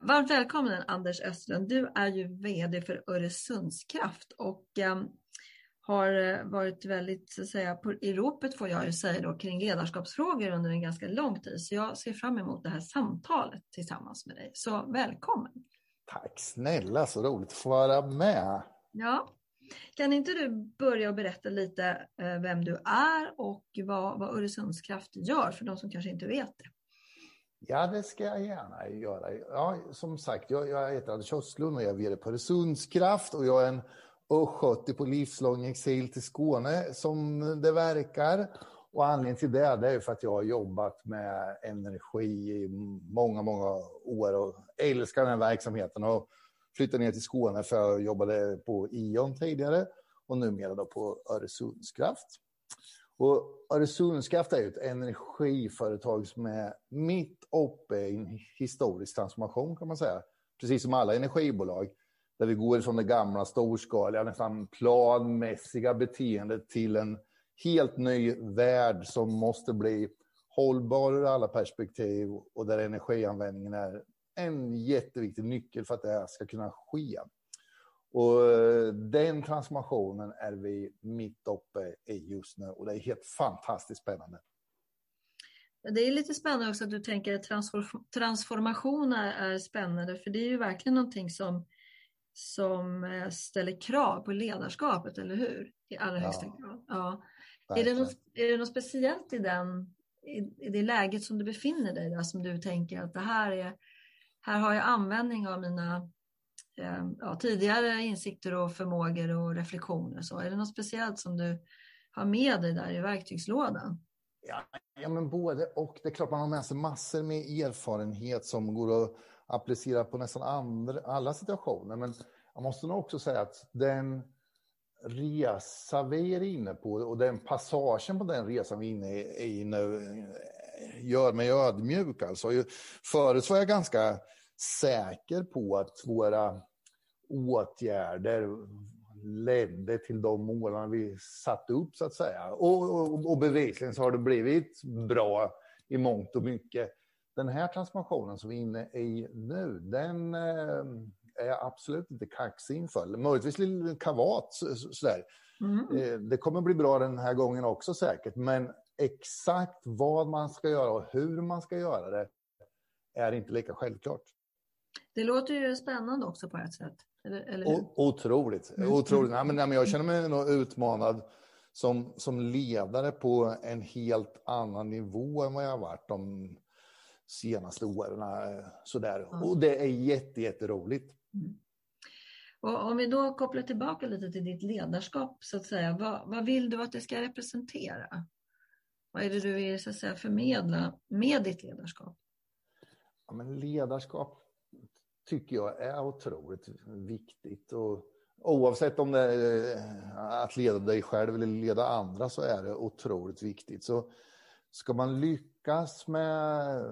Varmt välkommen Anders Östlund. Du är ju VD för Öresundskraft och eh, har eh, varit väldigt så att säga, på, i ropet får jag ju säga då, kring ledarskapsfrågor under en ganska lång tid. Så jag ser fram emot det här samtalet tillsammans med dig. Så välkommen! Tack snälla, så roligt att få vara med. Ja. Kan inte du börja och berätta lite eh, vem du är och vad, vad Öresundskraft gör för de som kanske inte vet det? Ja, det ska jag gärna göra. Ja, som sagt, jag, jag heter Anders Östlund och jag är vd på Öresundskraft och jag är en östgöte på livslång exil till Skåne som det verkar. Och anledningen till det, det är för att jag har jobbat med energi i många, många år och älskar den här verksamheten. Och flyttade ner till Skåne för jag jobbade på Ion tidigare och numera då på Öresundskraft. Och Öresundskraft är ju ett energiföretag som är mitt uppe i en historisk transformation kan man säga. Precis som alla energibolag. Där vi går från det gamla storskaliga, nästan planmässiga beteendet till en helt ny värld som måste bli hållbar ur alla perspektiv och där energianvändningen är en jätteviktig nyckel för att det här ska kunna ske. Och eh, den transformationen är vi mitt uppe i just nu och det är helt fantastiskt spännande. Det är lite spännande också att du tänker att transformationer är spännande, för det är ju verkligen någonting som, som eh, ställer krav på ledarskapet, eller hur? I allra högsta ja. grad. Ja. Är, det något, är det något speciellt i, den, i, i det läget som du befinner dig där som du tänker att det här är, här har jag användning av mina Eh, ja, tidigare insikter och förmågor och reflektioner. Så är det något speciellt som du har med dig där i verktygslådan? Ja, ja, men både och. Det är klart man har med sig massor med erfarenhet som går att applicera på nästan andra, alla situationer. Men jag måste nog också säga att den resa vi är inne på och den passagen på den resan vi är inne i nu gör mig ödmjuk. Alltså. Förut var jag ganska säker på att våra åtgärder ledde till de målen vi satte upp så att säga. Och, och, och bevisligen så har det blivit bra i mångt och mycket. Den här transformationen som vi är inne i nu, den eh, är jag absolut inte kaxig inför. Möjligtvis lite kavat sådär. Mm. Eh, det kommer bli bra den här gången också säkert, men exakt vad man ska göra och hur man ska göra det är inte lika självklart. Det låter ju spännande också på ett sätt. Eller, eller o, otroligt. Mm. otroligt. Nej, men, nej, men jag känner mig nog utmanad som, som ledare på en helt annan nivå än vad jag har varit de senaste åren. Eh, sådär. Mm. Och det är jätte, jätteroligt. Mm. Och om vi då kopplar tillbaka lite till ditt ledarskap, så att säga. Vad, vad vill du att det ska representera? Vad är det du vill så att säga, förmedla med ditt ledarskap? Ja, men ledarskap tycker jag är otroligt viktigt. Och oavsett om det är eh, att leda dig själv eller leda andra så är det otroligt viktigt. Så ska man lyckas med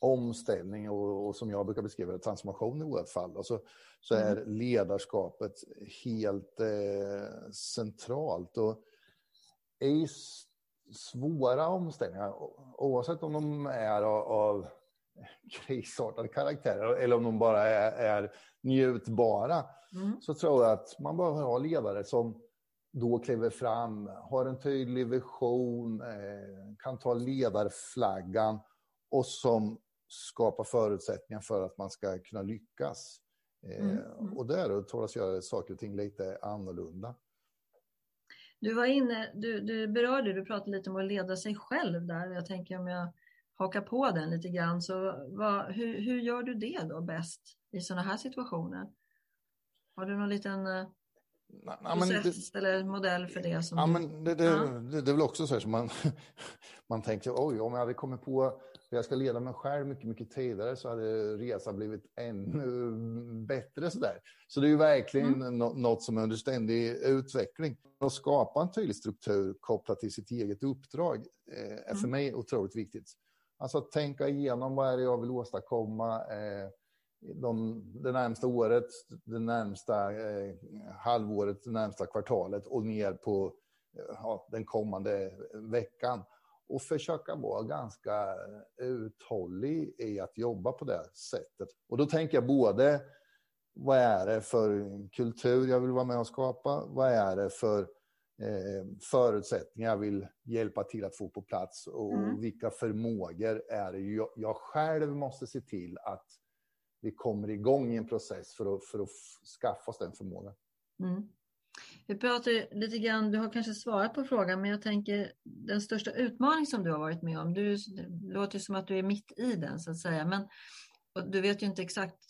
omställning och, och som jag brukar beskriva det, transformation i vårt fall, alltså, så är mm. ledarskapet helt eh, centralt. Och i svåra omställningar, oavsett om de är av, av krisartade karaktärer eller om de bara är, är njutbara. Mm. Så tror jag att man behöver ha ledare som då kliver fram, har en tydlig vision, eh, kan ta ledarflaggan och som skapar förutsättningar för att man ska kunna lyckas. Mm. Mm. Och där tålas göra saker och ting lite annorlunda. Du var inne, du, du berörde, du pratade lite om att leda sig själv där. Jag tänker om jag hakar på den lite grann, så vad, hur, hur gör du det då bäst i sådana här situationer? Har du någon liten eh, Nej, process det, eller modell för det? Som ja, men det, det, ja. det, det är väl också så här som man, man tänker, oj, om jag hade kommit på att jag ska leda mig själv mycket, mycket tidigare så hade resan blivit ännu bättre. Så, där. så det är ju verkligen mm. något som är under ständig utveckling. Att skapa en tydlig struktur kopplat till sitt eget uppdrag eh, är för mm. mig otroligt viktigt. Alltså att tänka igenom vad är det jag vill åstadkomma eh, de, det närmsta året, det närmsta eh, halvåret, det närmsta kvartalet och ner på eh, ja, den kommande veckan. Och försöka vara ganska eh, uthållig i att jobba på det sättet. Och då tänker jag både vad är det för kultur jag vill vara med och skapa? Vad är det för eh, förutsättningar jag vill hjälpa till att få på plats? Och mm. vilka förmågor är det jag, jag själv måste se till att vi kommer igång i en process för att, för att skaffa oss den förmågan. Mm. Vi pratar lite grann, du har kanske svarat på frågan, men jag tänker den största utmaning som du har varit med om, du, det låter som att du är mitt i den så att säga, men du vet ju inte exakt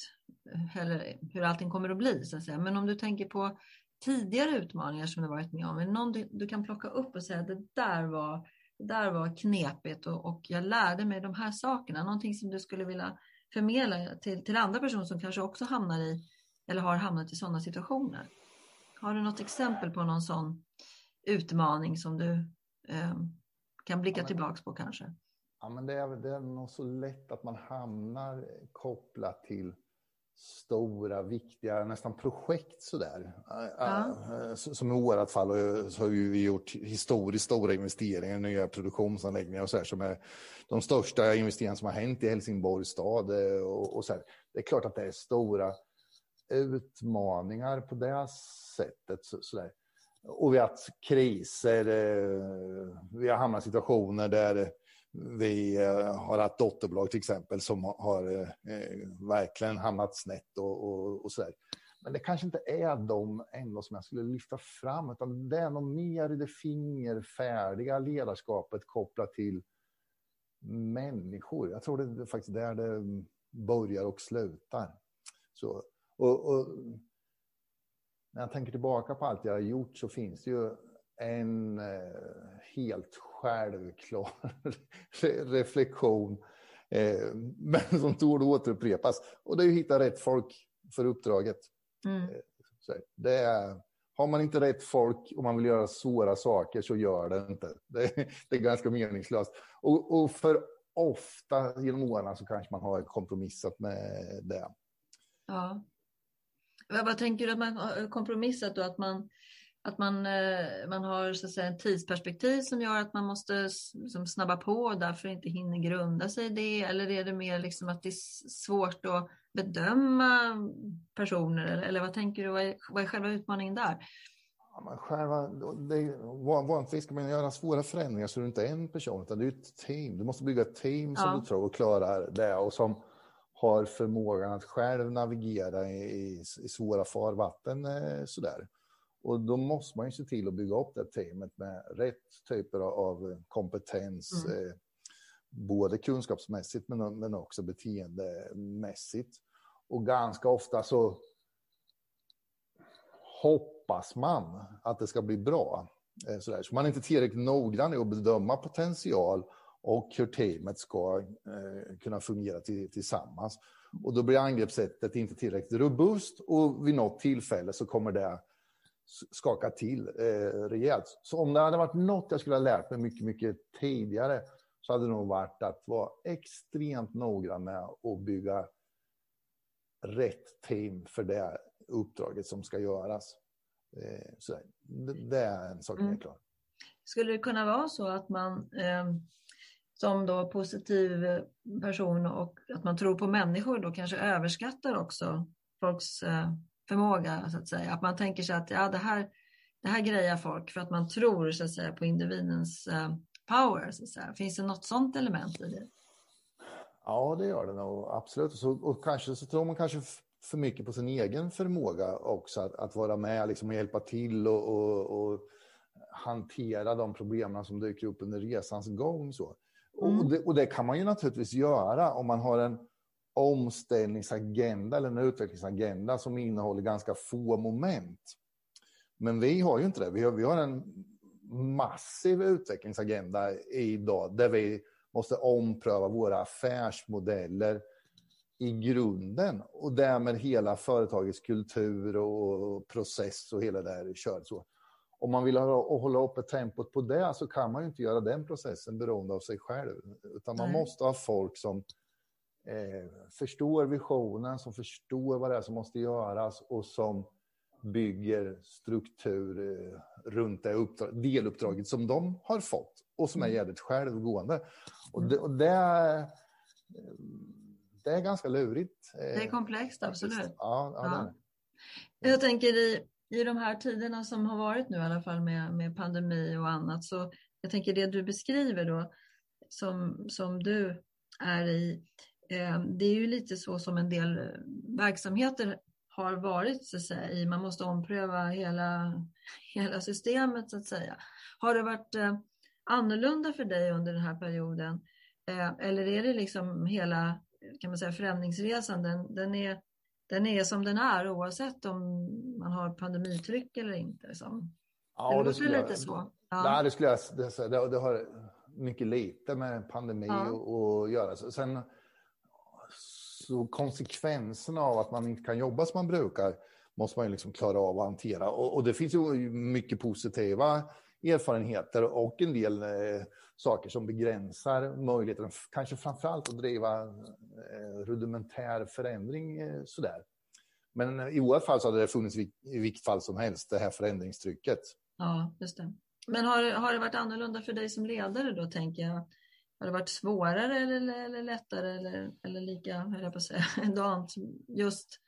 heller hur allting kommer att bli så att säga, men om du tänker på tidigare utmaningar som du varit med om, är det någon du, du kan plocka upp och säga att det där var, det där var knepigt och, och jag lärde mig de här sakerna, någonting som du skulle vilja förmedla till, till andra personer som kanske också hamnar i eller har hamnat i sådana situationer. Har du något exempel på någon sån utmaning som du eh, kan blicka ja, tillbaks på kanske? Ja, men det är, det är nog så lätt att man hamnar kopplat till stora, viktiga, nästan projekt sådär. Ja. Som i vårat fall så har vi gjort historiskt stora investeringar i nya produktionsanläggningar och så här, som är de största investeringarna som har hänt i Helsingborgs stad. Eh, och, och så här. Det är klart att det är stora utmaningar på det sättet. Så, så där. Och vi har haft kriser, eh, vi har hamnat i situationer där vi eh, har haft dotterbolag till exempel som har eh, verkligen hamnat snett och, och, och sådär. Men det kanske inte är de ändå som jag skulle lyfta fram, utan det är nog mer det fingerfärdiga ledarskapet kopplat till människor. Jag tror det är faktiskt där det börjar och slutar. Så, och, och, när jag tänker tillbaka på allt jag har gjort så finns det ju en eh, helt självklar reflektion, eh, men som torde återupprepas. Och det är att hitta rätt folk för uppdraget. Mm. Eh, det är, har man inte rätt folk och man vill göra svåra saker så gör det inte. Det, det är ganska meningslöst. Och, och, för ofta genom åren så kanske man har kompromissat med det. Ja. Vad tänker du att man har kompromissat då? Att man att man, eh, man har så att säga, en tidsperspektiv som gör att man måste liksom, snabba på och därför inte hinner grunda sig i det? Eller är det mer liksom att det är svårt att bedöma personer? Eller, eller vad tänker du, vad är, vad är själva utmaningen där? Ja, men själva, det, vanligtvis ska man göra svåra förändringar så det är inte en person utan det är ett team. Du måste bygga ett team som ja. du tror klarar det och som har förmågan att själv navigera i, i, i svåra farvatten. Eh, sådär. Och då måste man ju se till att bygga upp det teamet med rätt typer av kompetens. Mm. Eh, både kunskapsmässigt men, men också beteendemässigt. Och ganska ofta så hoppas man att det ska bli bra. Eh, sådär. Så man är inte tillräckligt noggrann i att bedöma potential och hur teamet ska eh, kunna fungera till, tillsammans. Och då blir angreppssättet inte tillräckligt robust och vid något tillfälle så kommer det skaka till eh, rejält. Så om det hade varit något jag skulle ha lärt mig mycket, mycket tidigare så hade det nog varit att vara extremt noggrann med att bygga rätt team för det uppdraget som ska göras. Eh, så det, det, är en sak som mm. är klar. Skulle det kunna vara så att man eh, som då positiv person och att man tror på människor då kanske överskattar också folks eh, förmåga så att säga. Att man tänker sig att ja, det, här, det här grejar folk för att man tror så att säga, på individens uh, power. Så att säga. Finns det något sådant element i det? Ja, det gör det nog absolut. Så, och kanske så tror man kanske för mycket på sin egen förmåga också att, att vara med liksom, och hjälpa till och, och, och hantera de problemen som dyker upp under resans gång. Så. Mm. Och, det, och, det, kan man ju naturligtvis göra om man har en omställningsagenda eller en utvecklingsagenda som innehåller ganska få moment. Men vi har ju inte det. Vi har, vi har en massiv utvecklingsagenda idag där vi måste ompröva våra affärsmodeller i grunden och därmed hela företagets kultur och process och hela det här kört så. Om man vill hålla uppe tempot på det så kan man ju inte göra den processen beroende av sig själv. Utan man Nej. måste ha folk som eh, förstår visionen, som förstår vad det är som måste göras och som bygger struktur eh, runt det uppdrag, deluppdraget som de har fått och som är mm. jävligt självgående. Och det, och det, det är ganska lurigt. Det är komplext, absolut. Ja, ja, ja. Det Jag tänker i, i de här tiderna som har varit nu i alla fall med, med pandemi och annat, så jag tänker det du beskriver då, som, som du är i, eh, det är ju lite så som en del verksamheter har varit, så att säga, man måste ompröva hela, hela systemet så att säga. Har det varit eh, annorlunda för dig under den här perioden? Eh, eller är det liksom hela kan man säga, förändringsresan, den, den, är, den är som den är oavsett om man har pandemitryck eller inte? Liksom. Ja, det, det skulle lite jag, så. Ja. Nej, det skulle jag säga. Det, det har mycket lite med pandemi ja. att göra. Sen, så konsekvenserna av att man inte kan jobba som man brukar måste man ju liksom klara av att hantera. Och, och det finns ju mycket positiva erfarenheter och en del eh, saker som begränsar möjligheten, kanske framför allt att driva eh, rudimentär förändring eh, sådär. Men eh, i vårt fall så hade det funnits i vilket fall som helst, det här förändringstrycket. Ja, just det. Men har, har det varit annorlunda för dig som ledare då, tänker jag? Har det varit svårare eller, eller lättare eller, eller lika, höll jag på att säga, dant? Just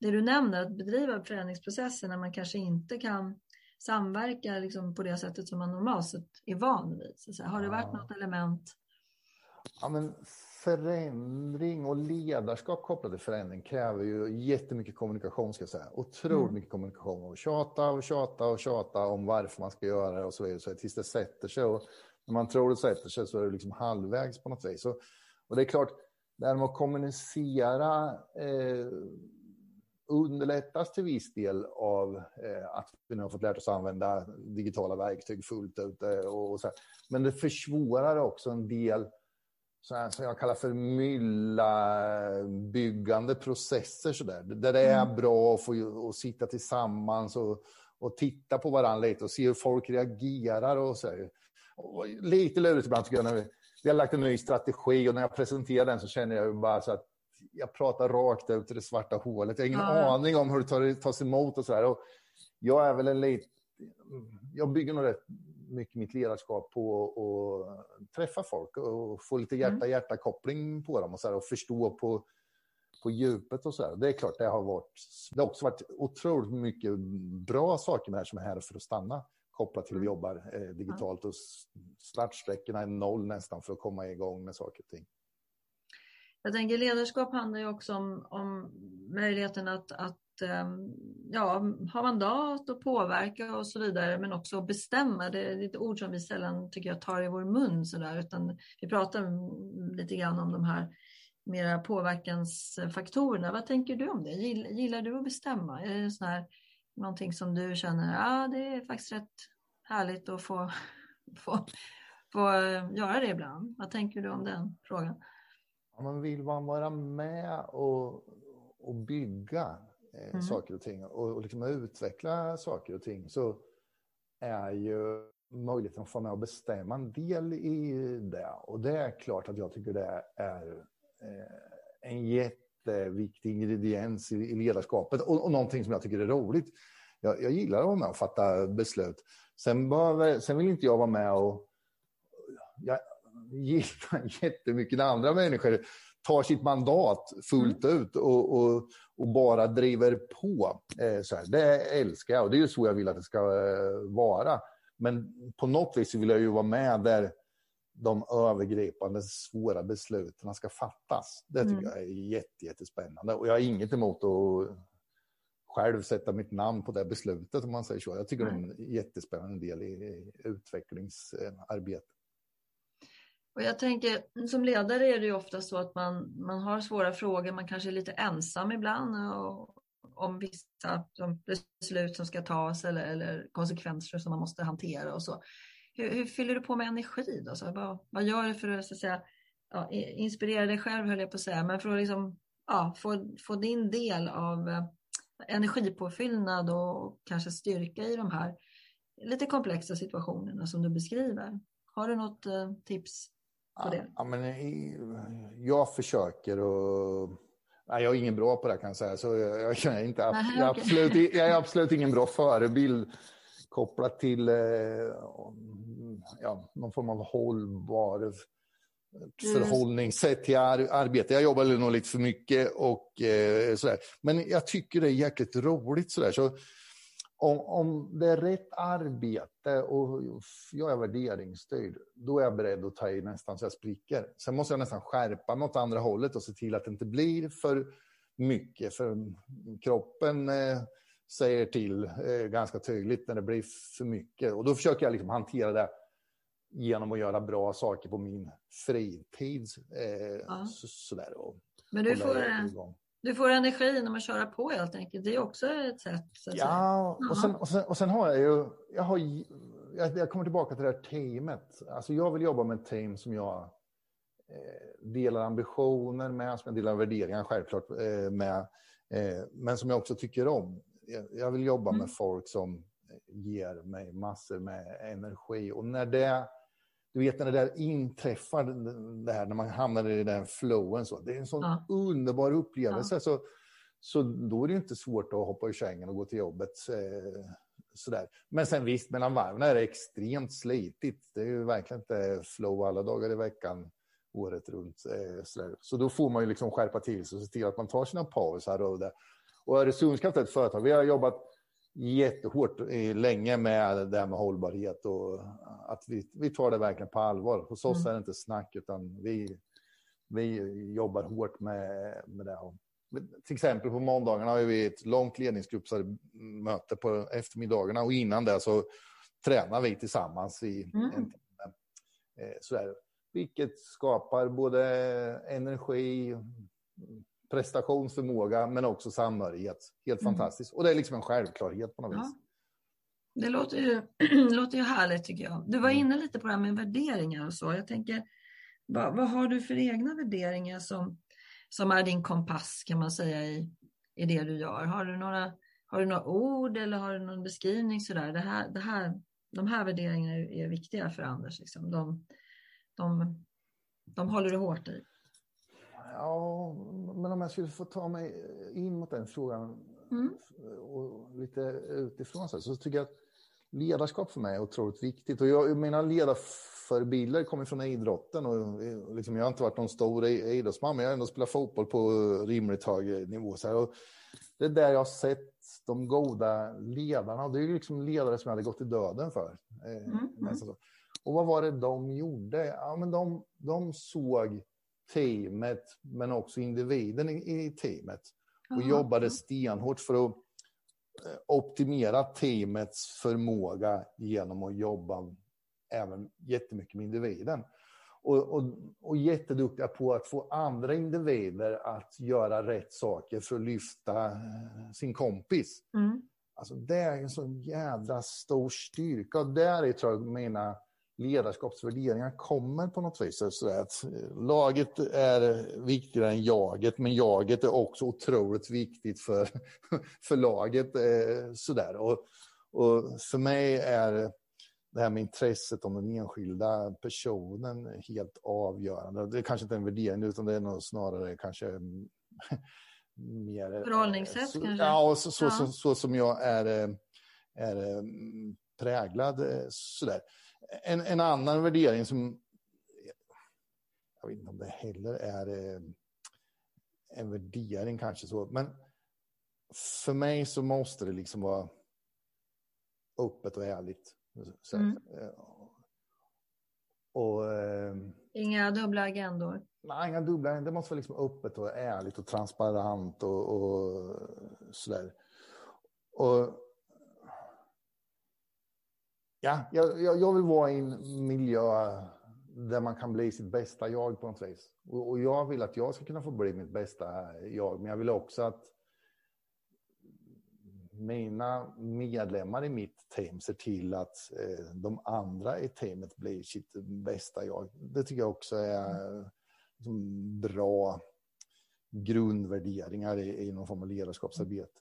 det du nämner, att bedriva förändringsprocesser när man kanske inte kan samverka liksom på det sättet som man normalt sett är van vid. Så har det varit något element? Ja, men förändring och ledarskap kopplat till förändring kräver ju jättemycket kommunikation, ska jag säga. Otroligt mm. mycket kommunikation och tjata och tjata och tjata om varför man ska göra det och så vidare, så tills det sätter sig. Och när man tror det sätter sig så är det liksom halvvägs på något vis. Så, och det är klart, det här med att kommunicera eh, underlättas till viss del av eh, att vi nu har fått lärt oss använda digitala verktyg fullt ut. Eh, och, så här. Men det försvårar också en del så här, som jag kallar för mylla-byggande processer. Så där, där det är mm. bra att få att sitta tillsammans och, och titta på varandra lite och se hur folk reagerar. och så här. Lite lurigt ibland tycker jag när vi, vi har lagt en ny strategi och när jag presenterar den så känner jag bara så att jag pratar rakt ut i det svarta hålet. Jag har ingen ja. aning om hur det tas emot och så här. Och jag är väl en lite... Jag bygger nog rätt mycket mitt ledarskap på att träffa folk och få lite hjärta-hjärta-koppling på dem och, så här, och förstå på, på djupet och så här. Det är klart, det har varit... Det har också varit otroligt mycket bra saker med det här som är här för att stanna kopplat till att vi jobbar eh, digitalt och startsträckorna är noll nästan för att komma igång med saker och ting. Jag tänker ledarskap handlar ju också om, om möjligheten att, att ehm, ja, ha mandat och påverka och så vidare, men också bestämma. Det är ett ord som vi sällan tycker jag tar i vår mun så där, utan vi pratar lite grann om de här mera påverkansfaktorerna. Vad tänker du om det? Gillar du att bestämma? Är det sån här, någonting som du känner, ja det är faktiskt rätt härligt att få, få, få göra det ibland. Vad tänker du om den frågan? Ja, men vill man vara med och, och bygga eh, mm. saker och ting och, och liksom utveckla saker och ting så är ju möjligheten att få med och bestämma en del i det. Och det är klart att jag tycker det är eh, en jätteviktig ingrediens i, i ledarskapet och, och någonting som jag tycker är roligt. Jag, jag gillar att vara med och fatta beslut. Sen, bara, sen vill inte jag vara med och... Jag, gillar jättemycket när andra människor tar sitt mandat fullt mm. ut och, och, och, bara driver på. Eh, så här. Det älskar jag och det är ju så jag vill att det ska eh, vara. Men på något vis vill jag ju vara med där, de övergripande svåra besluten ska fattas. Det tycker mm. jag är jätte, jättespännande. Och jag har inget emot att själv sätta mitt namn på det beslutet om man säger så. Jag tycker mm. det är en jättespännande del i utvecklingsarbetet. Och jag tänker, som ledare är det ju ofta så att man, man har svåra frågor, man kanske är lite ensam ibland och, om vissa beslut som ska tas eller, eller konsekvenser som man måste hantera och så. Hur, hur fyller du på med energi då? Så vad, vad gör du för att, att säga, ja, inspirera dig själv höll jag på att säga, men för att liksom, ja, få, få din del av eh, energipåfyllnad och kanske styrka i de här lite komplexa situationerna som du beskriver. Har du något eh, tips på det? Ja, men jag försöker och Nej, jag är ingen bra på det kan jag säga. Så jag, jag, är, inte, Nej, absolut, jag är absolut ingen bra förebild kopplat till eh, ja, någon form av hållbar mm. förhållningssätt till ar arbete. Jag jobbar nog lite för mycket och eh, sådär. Men jag tycker det är jäkligt roligt sådär. Så om, om det är rätt arbete och jag är värderingsstyrd, då är jag beredd att ta i nästan så jag spricker. Sen måste jag nästan skärpa mig åt andra hållet och se till att det inte blir för mycket. För kroppen eh, säger till eh, ganska tydligt när det blir för mycket. Och då försöker jag liksom hantera det genom att göra bra saker på min fritid. Eh, ja. så, sådär, och Men du får, du får energi genom att köra på helt enkelt. Det är också ett sätt. ja, och sen, och, sen, och sen, har jag ju... Jag, har, jag, jag, kommer tillbaka till det här teamet. Alltså jag vill jobba med ett team som jag eh, delar ambitioner med, som jag delar värderingar självklart eh, med, eh, men som jag också tycker om. Jag, vill jobba mm. med folk som ger mig massor med energi. Och när det du vet när det där inträffar, det här, när man hamnar i den flowen. Så, det är en sån ja. underbar upplevelse. Ja. Så, så då är det inte svårt att hoppa ur sängen och gå till jobbet. Eh, sådär. Men sen visst, mellan varven är det extremt slitigt. Det är ju verkligen inte flow alla dagar i veckan, året runt. Eh, sådär. Så då får man ju liksom skärpa till sig och se till att man tar sina pauser. Och, det. Och Öresundskraft är ett företag. Vi har jobbat jättehårt länge med det här med hållbarhet och att vi, vi tar det verkligen på allvar. Hos oss mm. är det inte snack utan vi, vi jobbar hårt med, med det. Till exempel på måndagarna har vi ett långt ledningsgruppsmöte på eftermiddagarna och innan det så tränar vi tillsammans i mm. en timme. Eh, sådär. Vilket skapar både energi, prestationsförmåga men också samhörighet. Helt mm. fantastiskt. Och det är liksom en självklarhet på något ja. vis. Det låter ju, låter ju härligt tycker jag. Du var mm. inne lite på det här med värderingar och så. Jag tänker, vad, vad har du för egna värderingar som, som är din kompass kan man säga i, i det du gör? Har du några, har du några ord eller har du någon beskrivning sådär? Det här, det här, de här värderingarna är, är viktiga för Anders. Liksom. De, de, de håller du hårt i. Ja, men om jag skulle få ta mig in mot den frågan mm. och lite utifrån så, så tycker jag att ledarskap för mig är otroligt viktigt. Och jag, mina ledarförebilder kommer från idrotten. Och liksom, jag har inte varit någon stor idrottsman, men jag har ändå spelat fotboll på rimligt hög nivå. Så och det är där jag har sett de goda ledarna. Det är liksom ledare som jag hade gått i döden för. Eh, mm. Mm. Och vad var det de gjorde? Ja, men de, de såg teamet, men också individen i, i teamet. Och Aha. jobbade stenhårt för att eh, optimera teamets förmåga genom att jobba även jättemycket med individen. Och, och, och jätteduktiga på att få andra individer att göra rätt saker för att lyfta eh, sin kompis. Mm. Alltså det är en så jädra stor styrka. Och där är tror jag mina ledarskapsvärderingar kommer på något vis. Så att eh, laget är viktigare än jaget, men jaget är också otroligt viktigt för, för laget. Eh, sådär. Och, och för mig är det här med intresset om den enskilda personen helt avgörande. Det är kanske inte en värdering, utan det är nog snarare kanske mer... Förhållningssätt så, kanske? Ja, så, så, ja. Så, så, som jag är, är präglad. Sådär en, en annan värdering som jag vet inte om det heller är eh, en värdering kanske så, men för mig så måste det liksom vara öppet och ärligt. Så, mm. Eh, och, eh, inga dubbla agendor? Nej, inga dubbla. Det måste vara liksom öppet och ärligt och transparent och, och sådär. Och, ja, jag, jag vill vara i en miljö där man kan bli sitt bästa jag på något vis. Och, och jag vill att jag ska kunna få bli mitt bästa jag, men jag vill också att mina medlemmar i mitt team ser till att eh, de andra i teamet blir sitt bästa jag. Det tycker jag också är liksom, bra grundvärderingar i, i någon form av ledarskapsarbete.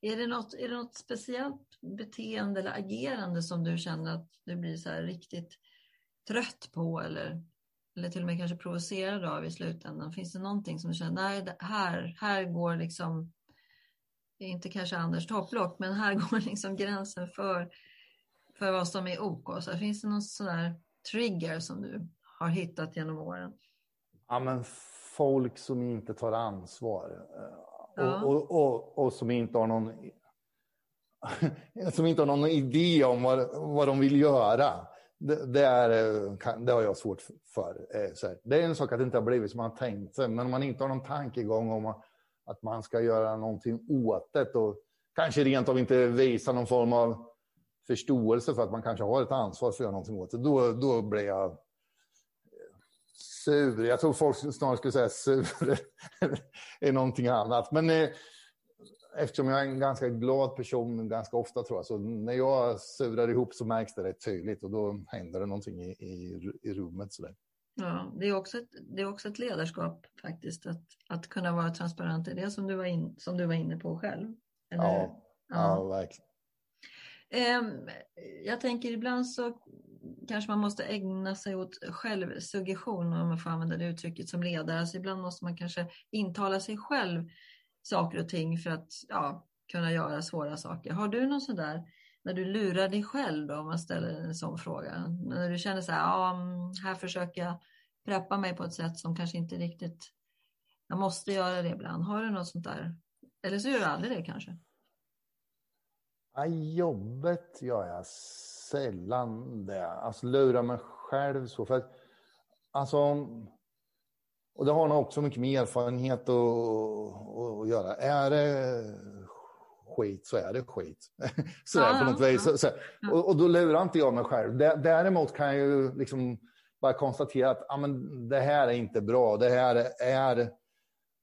Är det, något, är det något speciellt beteende eller agerande som du känner att du blir så riktigt trött på eller, eller till och med kanske provocerad av i slutändan? Finns det någonting som du känner, nej, här, här går liksom inte kanske Anders topplock, men här går liksom gränsen för, för vad som är OK. Så finns det någon sån här trigger som du har hittat genom åren? Ja, men folk som inte tar ansvar. Eh, Ja. Och, och, och, som inte har någon som inte har någon idé om vad, vad de vill göra. Det, det, är, det har jag svårt för. Eh, det är en sak att det inte har blivit som man tänkt sig, men om man inte har någon tankegång om att man ska göra någonting åt det och kanske rent av inte visa någon form av förståelse för att man kanske har ett ansvar för att göra någonting åt det, då, då blir jag eh, sur. Jag tror folk snarare skulle säga sur är någonting annat. Men eh, eftersom jag är en ganska glad person ganska ofta tror jag, så när jag surar ihop så märks det rätt tydligt och då händer det någonting i, i, i rummet. Sådär. Ja, det är också ett, det är också ett ledarskap faktiskt, att, att kunna vara transparent. Det är det som du var, in, som du var inne på själv. Eller? Ja, ja. ja, verkligen. Um, jag tänker ibland så kanske man måste ägna sig åt självsuggestion, om man får använda det uttrycket som ledare. Alltså ibland måste man kanske intala sig själv saker och ting för att ja, kunna göra svåra saker. Har du någon sån där när du lurar dig själv då, om man ställer en sån fråga? När du känner så här, ja, mm, här försöker jag preppa mig på ett sätt som kanske inte riktigt, jag måste göra det ibland. Har du något sånt där? Eller så gör du aldrig det kanske? Ja, jobbet gör jag sällan det. Alltså lura mig själv så. För att, alltså, och det har nog också mycket med erfarenhet att, att göra. Är det skit så är det skit. så ja, på något ja. vis. Så. Och, och, då lurar inte jag mig själv. Däremot kan jag ju liksom bara konstatera att ah, men, det här är inte bra. Det här är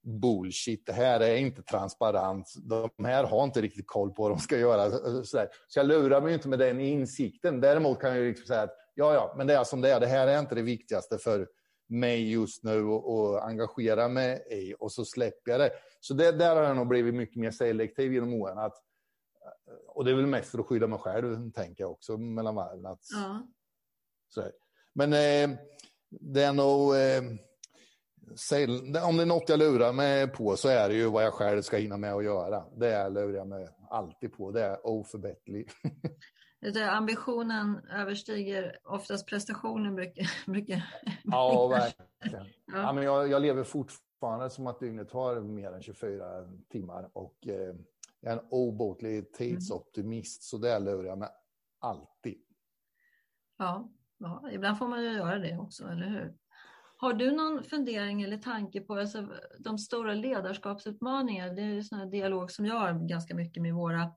bullshit. Det här är inte transparent. De här har inte riktigt koll på vad de ska göra. Så, så jag lurar mig inte med den insikten. Däremot kan jag liksom säga att ja, ja, men det är som det är. Det här är inte det viktigaste för mig just nu och, och engagera mig i och så släpper jag det. Så det, där har jag nog blivit mycket mer selektiv genom åren. Att, och det är väl mest för att skydda mig själv, tänker jag också, mellan varven. Att, ja. så Men eh, det är nog... Eh, om det är något jag lurar mig på så är det ju vad jag själv ska hinna med att göra. Det lurar jag mig alltid på. Det är oförbätterligt. ambitionen överstiger oftast prestationen brukar... brukar ja, verkligen. Ja. ja. men jag, jag, lever fortfarande som att dygnet har mer än 24 timmar och eh, jag är en obotlig tidsoptimist, mm. så det lurar jag mig alltid. Ja, ja, ibland får man ju göra det också, eller hur? Har du någon fundering eller tanke på alltså, de stora ledarskapsutmaningarna? Det är en dialog som jag har ganska mycket med våra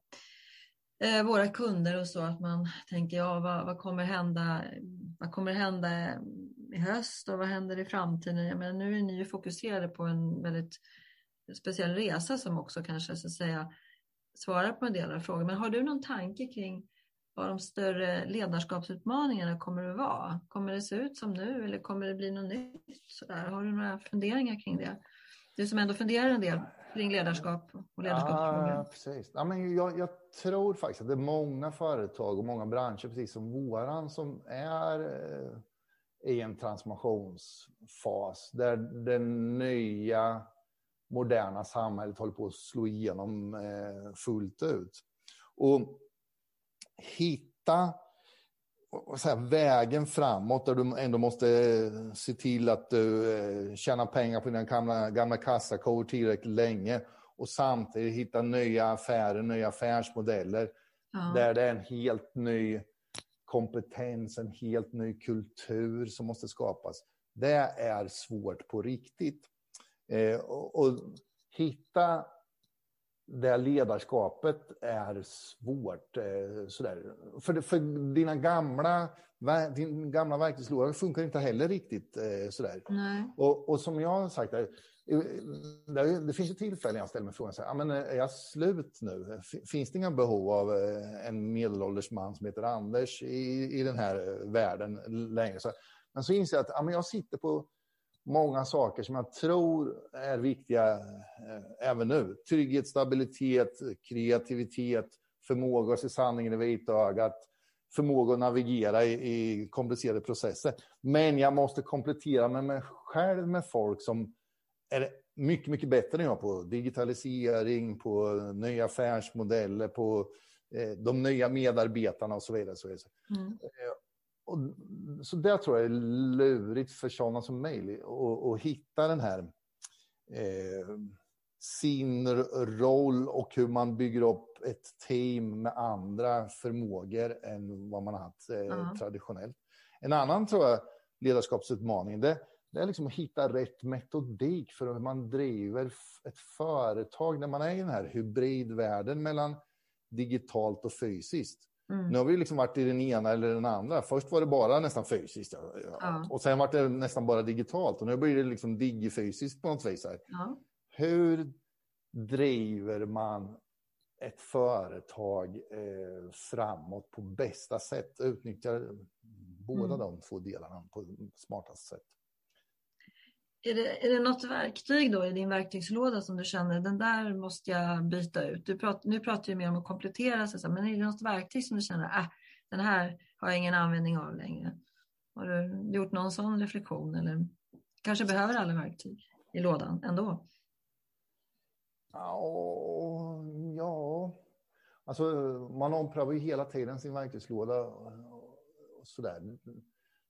eh, våra kunder och så att man tänker ja, vad, vad, kommer hända? Vad kommer hända i höst och vad händer i framtiden? Jag menar, nu är ni ju fokuserade på en väldigt speciell resa som också kanske så att säga svarar på en del av frågorna. Men har du någon tanke kring vad de större ledarskapsutmaningarna kommer att vara? Kommer det se ut som nu eller kommer det bli något nytt? Sådär? Har du några funderingar kring det? Du som ändå funderar en del kring ledarskap och ledarskapsfrågor. Ja, precis. Ja, men jag, jag, tror faktiskt att det är många företag och många branscher, precis som våran, som är eh, i en transformationsfas där det nya moderna samhället håller på att slå igenom eh, fullt ut. Och hitta här, vägen framåt där du ändå måste eh, se till att du eh, tjänar pengar på dina gamla, gamla kassakort tillräckligt länge och samtidigt hitta nya affärer, nya affärsmodeller ja. där det är en helt ny kompetens, en helt ny kultur som måste skapas. Det är svårt på riktigt. Eh, och, och hitta det ledarskapet är svårt. Eh, sådär. För, för dina gamla, din gamla verktygslåda funkar inte heller riktigt eh, sådär. Och, och, som jag har sagt, där, det, det finns ju tillfällen jag ställer mig frågan, så här, men är jag slut nu? Finns det inga behov av eh, en medelålders man som heter Anders i, i den här världen längre? Så, men så inser jag att ja, men jag sitter på många saker som jag tror är viktiga eh, även nu. Trygghet, stabilitet, kreativitet, förmåga att se sanningen i vitögat, förmåga att navigera i, i komplicerade processer. Men jag måste komplettera med mig själv med folk som är mycket, mycket bättre än jag på digitalisering, på nya affärsmodeller, på eh, de nya medarbetarna och så vidare. Så vidare. Mm. Och, så det tror jag är lurigt för sådana som mig att hitta den här eh, sin roll och hur man bygger upp ett team med andra förmågor än vad man har haft eh, -huh. traditionellt. En annan tror jag ledarskapsutmaning det, det är liksom att hitta rätt metodik för hur man driver ett företag när man är i den här hybridvärlden mellan digitalt och fysiskt. Mm. Nu har vi liksom varit i den ena eller den andra. Först var det bara nästan fysiskt. Ja. Och sen var det nästan bara digitalt. Och nu blir det liksom digifysiskt på något vis. Ja. Hur driver man ett företag eh, framåt på bästa sätt? Utnyttjar båda mm. de två delarna på smartaste sätt. Är det, är det något verktyg då i din verktygslåda som du känner, den där måste jag byta ut? Du prat, nu pratar du mer om att komplettera, sig, men är det något verktyg som du känner, ah, den här har jag ingen användning av längre? Har du gjort någon sån reflektion eller kanske behöver alla verktyg i lådan ändå? Ja, ja. Alltså man omprövar ju hela tiden sin verktygslåda och sådär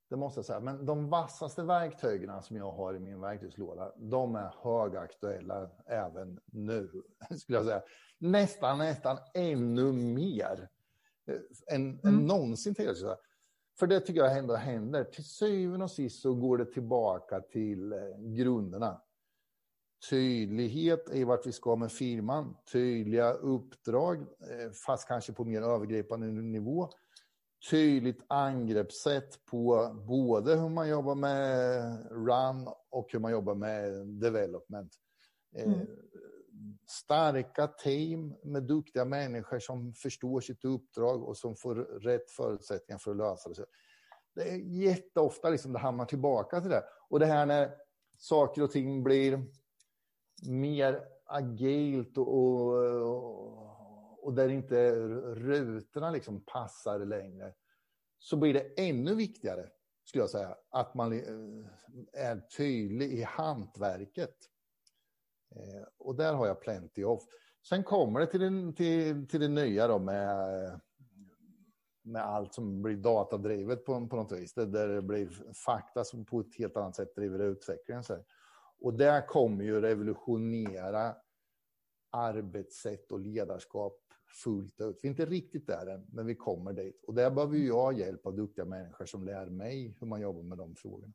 det måste jag säga. Men de vassaste verktygen som jag har i min verktygslåda, de är högaktuella även nu, skulle jag säga. Nästan, nästan ännu mer eh, än, mm. än någonsin tidigare. För det tycker jag ändå händer. Till syvende och sist så går det tillbaka till eh, grunderna. Tydlighet i vart vi ska med firman, tydliga uppdrag, eh, fast kanske på mer övergripande nivå tydligt angreppssätt på både hur man jobbar med run och hur man jobbar med development. Eh, mm. starka team med duktiga människor som förstår sitt uppdrag och som får rätt förutsättningar för att lösa det. Det är jätteofta liksom det hamnar tillbaka till det. Och det här när saker och ting blir mer agilt och, och och där inte rutorna liksom passar längre, så blir det ännu viktigare, skulle jag säga, att man eh, är tydlig i hantverket. Eh, och där har jag plenty of. Sen kommer det till, den, till, till det nya då med, med allt som blir datadrivet på, på något vis. Där det blir fakta som på ett helt annat sätt driver utvecklingen. Så Och det kommer ju revolutionera arbetssätt och ledarskap fullt ut. Vi är inte riktigt där än, men vi kommer dit. Och där behöver jag hjälp av duktiga människor som lär mig hur man jobbar med de frågorna.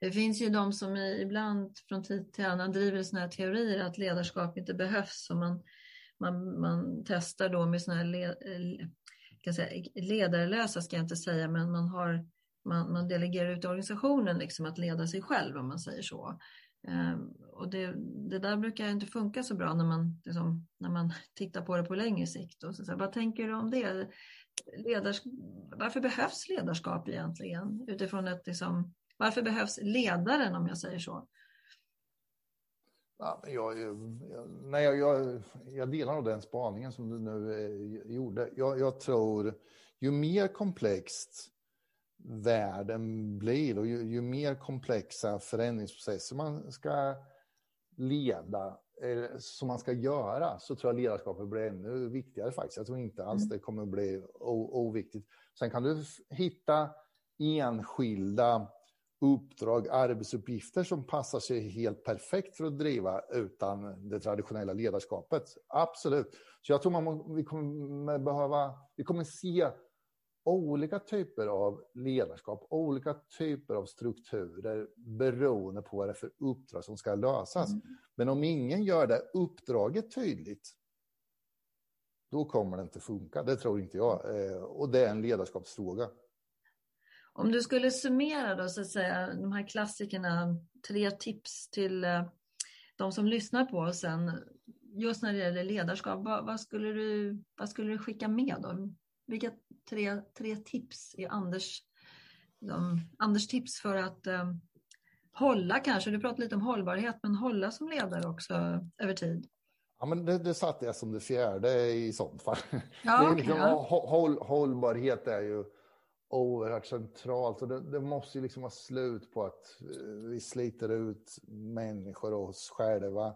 Det finns ju de som ibland från tid till annan driver sådana här teorier att ledarskap inte behövs. Och man, man, man testar då med sådana här le, eh, kan säga, ledarlösa, ska jag inte säga, men man, har, man, man delegerar ut organisationen liksom att leda sig själv om man säger så. Ehm, och det, det, där brukar inte funka så bra när man, liksom, man tittar på det på längre sikt. Och så, så, vad tänker du om det? Ledars, varför behövs ledarskap egentligen? Utifrån ett, liksom, varför behövs ledaren om jag säger så? Ja, jag, jag, nej, jag, jag delar nog den spaningen som du nu eh, gjorde. Jag, jag tror ju mer komplext världen blir och ju, ju, mer komplexa förändringsprocesser man ska leda, som man ska göra, så tror jag ledarskapet blir ännu viktigare faktiskt. Jag tror inte alls mm. det kommer bli oviktigt. Sen kan du hitta enskilda uppdrag, arbetsuppgifter som passar sig helt perfekt för att driva utan det traditionella ledarskapet. Absolut. Så jag tror man, vi kommer behöva, vi kommer se olika typer av ledarskap, olika typer av strukturer beroende på vad det är för uppdrag som ska lösas. Mm. Men om ingen gör det uppdraget tydligt, då kommer det inte funka. Det tror inte jag. Eh, och det är en ledarskapsfråga. Om du skulle summera då, så att säga, de här klassikerna, tre tips till eh, de som lyssnar på oss sen, just när det gäller ledarskap, vad, vad, skulle, du, vad skulle du skicka med då? Vilka tre, tre tips är Anders, de, Anders tips för att um, hålla kanske, du pratade lite om hållbarhet, men hålla som ledare också över tid? Ja, men det, det satte jag som det fjärde i sånt fall. Ja, okay, liksom, håll, hållbarhet är ju oerhört centralt och det, det, måste ju liksom vara slut på att eh, vi sliter ut människor och oss själva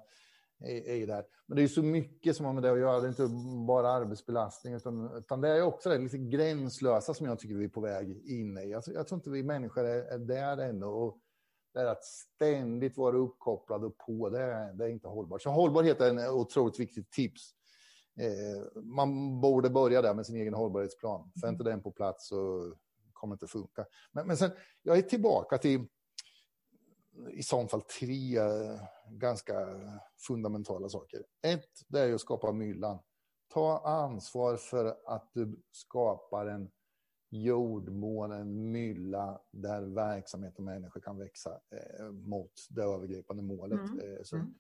i, i det Men det är så mycket som har med det att göra. Det är inte bara arbetsbelastning utan, utan det är också det lite gränslösa som jag tycker vi är på väg in i. Alltså, jag tror inte vi människor är, är där ännu. Och det är att ständigt vara uppkopplad och på, det är, det är inte hållbart. Så hållbarhet är en otroligt viktigt tips. Eh, man borde börja där med sin egen hållbarhetsplan. För inte den på plats så kommer det inte funka. Men, men sen, jag är tillbaka till i så fall tre ganska fundamentala saker. Ett, det är att skapa myllan. Ta ansvar för att du skapar en jordmån, en mylla där verksamhet och människor kan växa eh, mot det övergripande målet. Mm. Eh, så, mm.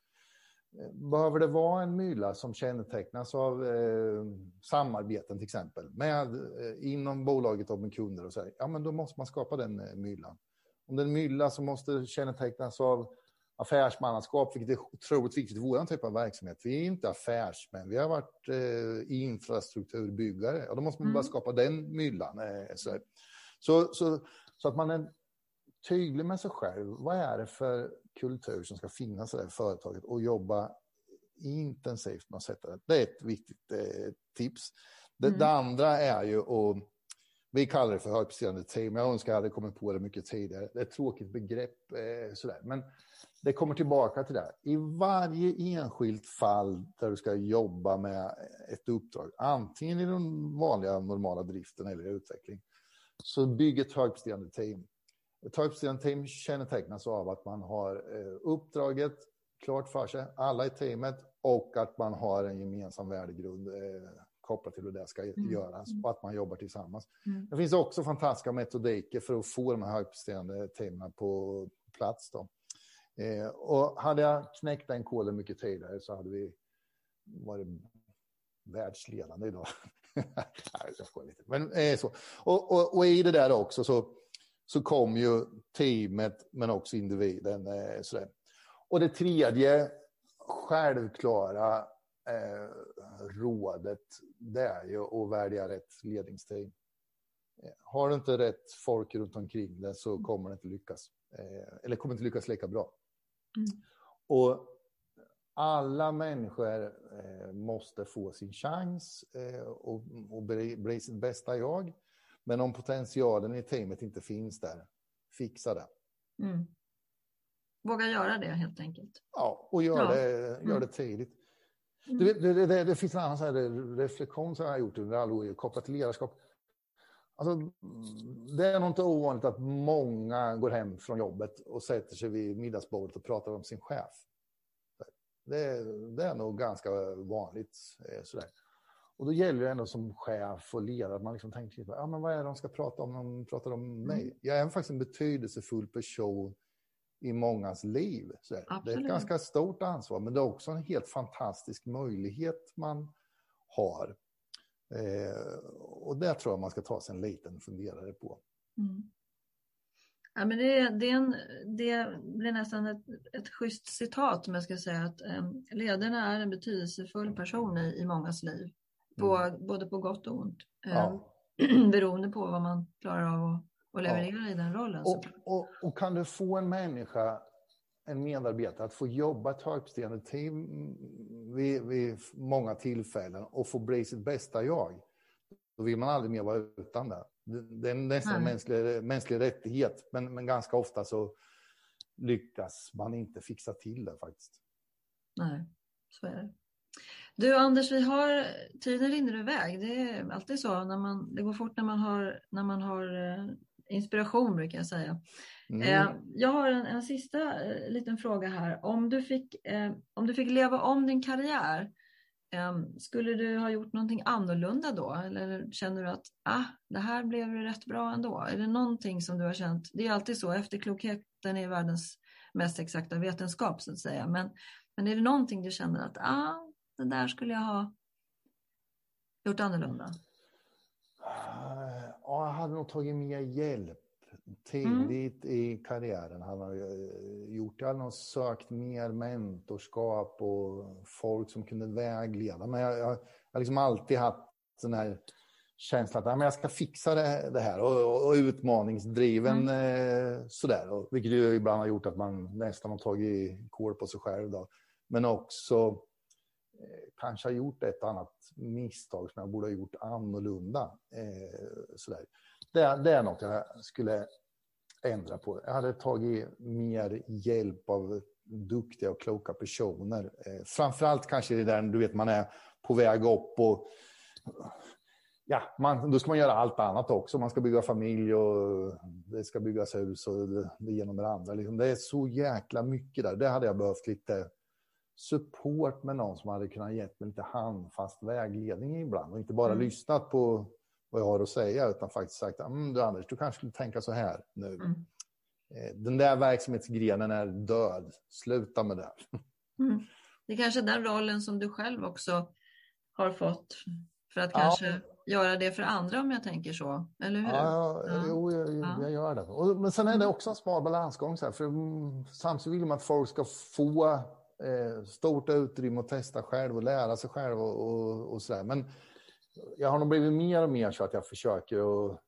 Eh, behöver det vara en mylla som kännetecknas av eh, samarbeten till exempel med, eh, inom bolaget och med kunder och så här, ja men då måste man skapa den eh, myllan. Om det är en mylla som måste kännetecknas av affärsmannaskap, vilket är otroligt viktigt i vår typ av verksamhet. Vi är inte affärsmän, vi har varit eh, infrastrukturbyggare. Och då måste man mm. bara skapa den myllan. Eh, så, så, så, så, att man är tydlig med sig själv. Vad är det för kultur som ska finnas i det här företaget och jobba intensivt med att sätta det. Det är ett viktigt eh, tips. Det, mm. det, andra är ju att vi kallar det för högpresterande team. Jag önskar jag hade kommit på det mycket tidigare. Det är ett tråkigt begrepp. Eh, sådär. Men det kommer tillbaka till det. I varje enskilt fall där du ska jobba med ett uppdrag, antingen i den vanliga normala driften eller utveckling, så bygg ett högpresterande team. Ett högpresterande team kännetecknas av att man har eh, uppdraget klart för sig, alla i teamet, och att man har en gemensam värdegrund eh, kopplat till hur det ska mm. göras och att man jobbar tillsammans. Mm. Det finns också fantastiska metodiker för att få de här högpresterande teamen på plats. Då. Eh, och hade jag knäckt den koden mycket tidigare så hade vi varit världsledande idag. Nej, jag skojar lite. Men eh, så. Och, och, och, i det där också så, så kom ju teamet men också individen. Eh, sådär. Och det tredje självklara eh, rådet det är ju att välja rätt ledningsteam. Eh, har du inte rätt folk runt omkring dig så kommer det inte lyckas. Eh, eller kommer inte lyckas lika bra. Mm. Och alla människor eh, måste få sin chans eh, och, och bli, bli sitt bästa jag. Men om potentialen i teamet inte finns där, fixa det. Mm. Våga göra det helt enkelt. Ja, och gör, ja. Det, gör mm. det tidigt. Mm. Det, det, det, finns en annan så här reflektion som jag har gjort under alla år kopplat till ledarskap. Alltså, det är nog inte ovanligt att många går hem från jobbet och sätter sig vid middagsbordet och pratar om sin chef. Det, det är nog ganska vanligt. Eh, sådär. Och då gäller det ändå som chef och ledare att man liksom tänker, ja, men vad är det de ska prata om när de pratar om mig? Mm. Jag är faktiskt en betydelsefull person i mångas liv. Det är ett ganska stort ansvar, men det är också en helt fantastisk möjlighet man har. Eh, och det tror jag man ska ta sig en liten funderare på. Mm. Ja, men det, det, en, det, blir nästan ett, ett schysst citat om jag ska säga att eh, ledarna är en betydelsefull person i, i mångas liv. På, mm. Både på gott och ont. Eh, ja. beroende på vad man klarar av att och leverera ja. i den rollen. Och, och, och, kan du få en människa, en medarbetare, att få jobba ett högpresterande team vid, vid, många tillfällen och få bli sitt bästa jag, då vill man aldrig mer vara utan det. Det är nästan en mänsklig, mänsklig rättighet, men, men ganska ofta så lyckas man inte fixa till det faktiskt. Nej, så är det. Du Anders, vi har, tiden rinner iväg. Det är alltid så. När man, det går fort när man har, när man har eh, inspiration brukar jag säga. Mm. Eh, jag har en, en sista eh, liten fråga här. Om du, fick, om du fick leva om din karriär, skulle du ha gjort någonting annorlunda då? Eller känner du att ah, det här blev rätt bra ändå? Är det någonting som du har känt? Det är alltid så, efterklokheten är världens mest exakta vetenskap så att säga. Men, men är det någonting du känner att ah, det där skulle jag ha gjort annorlunda? Ja, jag hade nog tagit mer hjälp tidigt mm. i karriären. Han har gjort, jag hade nog sökt mer mentorskap och folk som kunde vägleda. Men jag, jag har liksom alltid haft den här känslan att jag ska fixa det, det här och, och, och utmaningsdriven mm. eh, sådär. Och, vilket ju ibland har gjort att man nästan har tagit kål på sig själv. Då. Men också Eh, kanske har gjort ett annat misstag som jag borde ha gjort annorlunda. Eh, sådär. Det, det är något jag skulle ändra på. Jag hade tagit mer hjälp av duktiga och kloka personer. Eh, framförallt kanske det där du vet man är på väg upp och ja, man, då ska man göra allt annat också. Man ska bygga familj och det ska byggas hus och det, det ena med det andra. Liksom. Det är så jäkla mycket där. Det hade jag behövt lite support med någon som hade kunnat ge mig lite handfast vägledning ibland och inte bara mm. lyssnat på vad jag har att säga utan faktiskt sagt mm, du Anders, du kanske skulle tänka så här nu. Mm. Eh, den där verksamhetsgrenen är död. Sluta med det. Mm. Det är kanske den rollen som du själv också har fått för att kanske ja. göra det för andra om jag tänker så. Eller hur? Ja, ja. Jo, jag, ja. jag gör det. Och, men sen är det mm. också en smal balansgång. Så här, för mm, samtidigt vill man att folk ska få eh, stort utrymme att testa själv och lära sig själv och, och, och sådär. Men jag har nog blivit mer och mer så att jag försöker att, att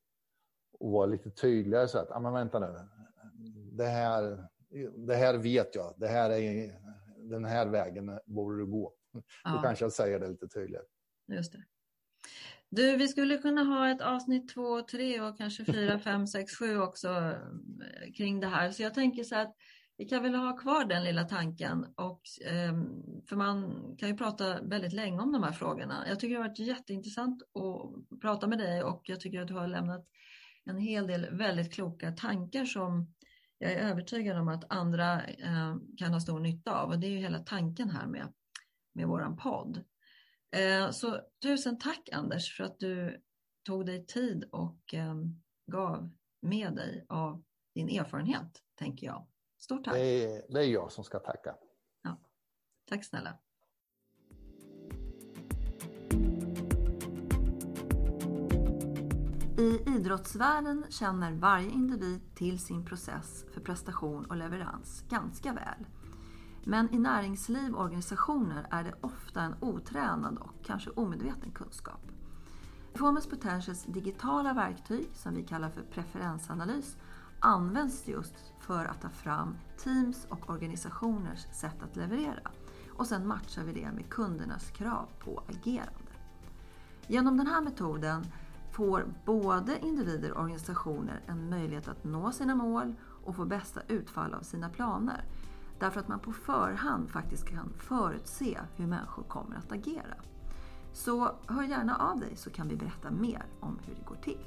vara lite tydligare så att, ah, men vänta nu, det här, det här vet jag, det här är, den här vägen borde du gå. Ja. Då kanske jag säger det lite tydligare. Just det. Du, vi skulle kunna ha ett avsnitt två, tre och kanske fyra, fem, sex, sju också eh, kring det här. Så jag tänker så att vi kan väl ha kvar den lilla tanken och ehm, för man kan ju prata väldigt länge om de här frågorna. Jag tycker det har varit jätteintressant att prata med dig och jag tycker att du har lämnat en hel del väldigt kloka tankar som jag är övertygad om att andra ehm, kan ha stor nytta av och det är ju hela tanken här med, med vår podd. Eh, så tusen tack Anders för att du tog dig tid och ehm, gav med dig av din erfarenhet, tänker jag. Stort tack. Det är, det är jag som ska tacka. Ja. Tack snälla. I idrottsvärlden känner varje individ till sin process för prestation och leverans ganska väl. Men i näringsliv och organisationer är det ofta en otränad och kanske omedveten kunskap. Performance Potentials digitala verktyg, som vi kallar för preferensanalys, används just för att ta fram teams och organisationers sätt att leverera. Och sen matchar vi det med kundernas krav på agerande. Genom den här metoden får både individer och organisationer en möjlighet att nå sina mål och få bästa utfall av sina planer. Därför att man på förhand faktiskt kan förutse hur människor kommer att agera. Så hör gärna av dig så kan vi berätta mer om hur det går till.